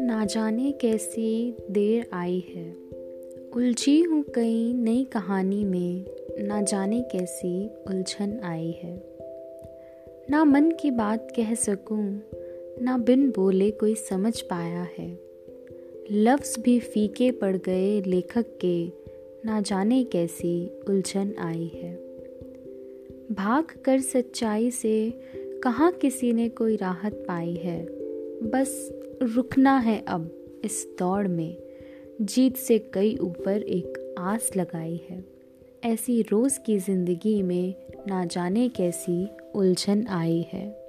ना जाने कैसी देर आई है। उलझी हूँ कई नई कहानी में, ना जाने कैसी उलझन आई है। ना मन की बात कह सकूँ, ना बिन बोले कोई समझ पाया है। लफ्ज़ भी फीके पड़ गए लेखक के, ना जाने कैसी उलझन आई है। भाग कर सच्चाई से कहाँ किसी ने कोई राहत पाई है? बस रुकना है अब इस दौड़ में। जीत से कई ऊपर एक आस लगाई है। ऐसी रोज़ की ज़िंदगी में ना जाने कैसी उलझन आई है।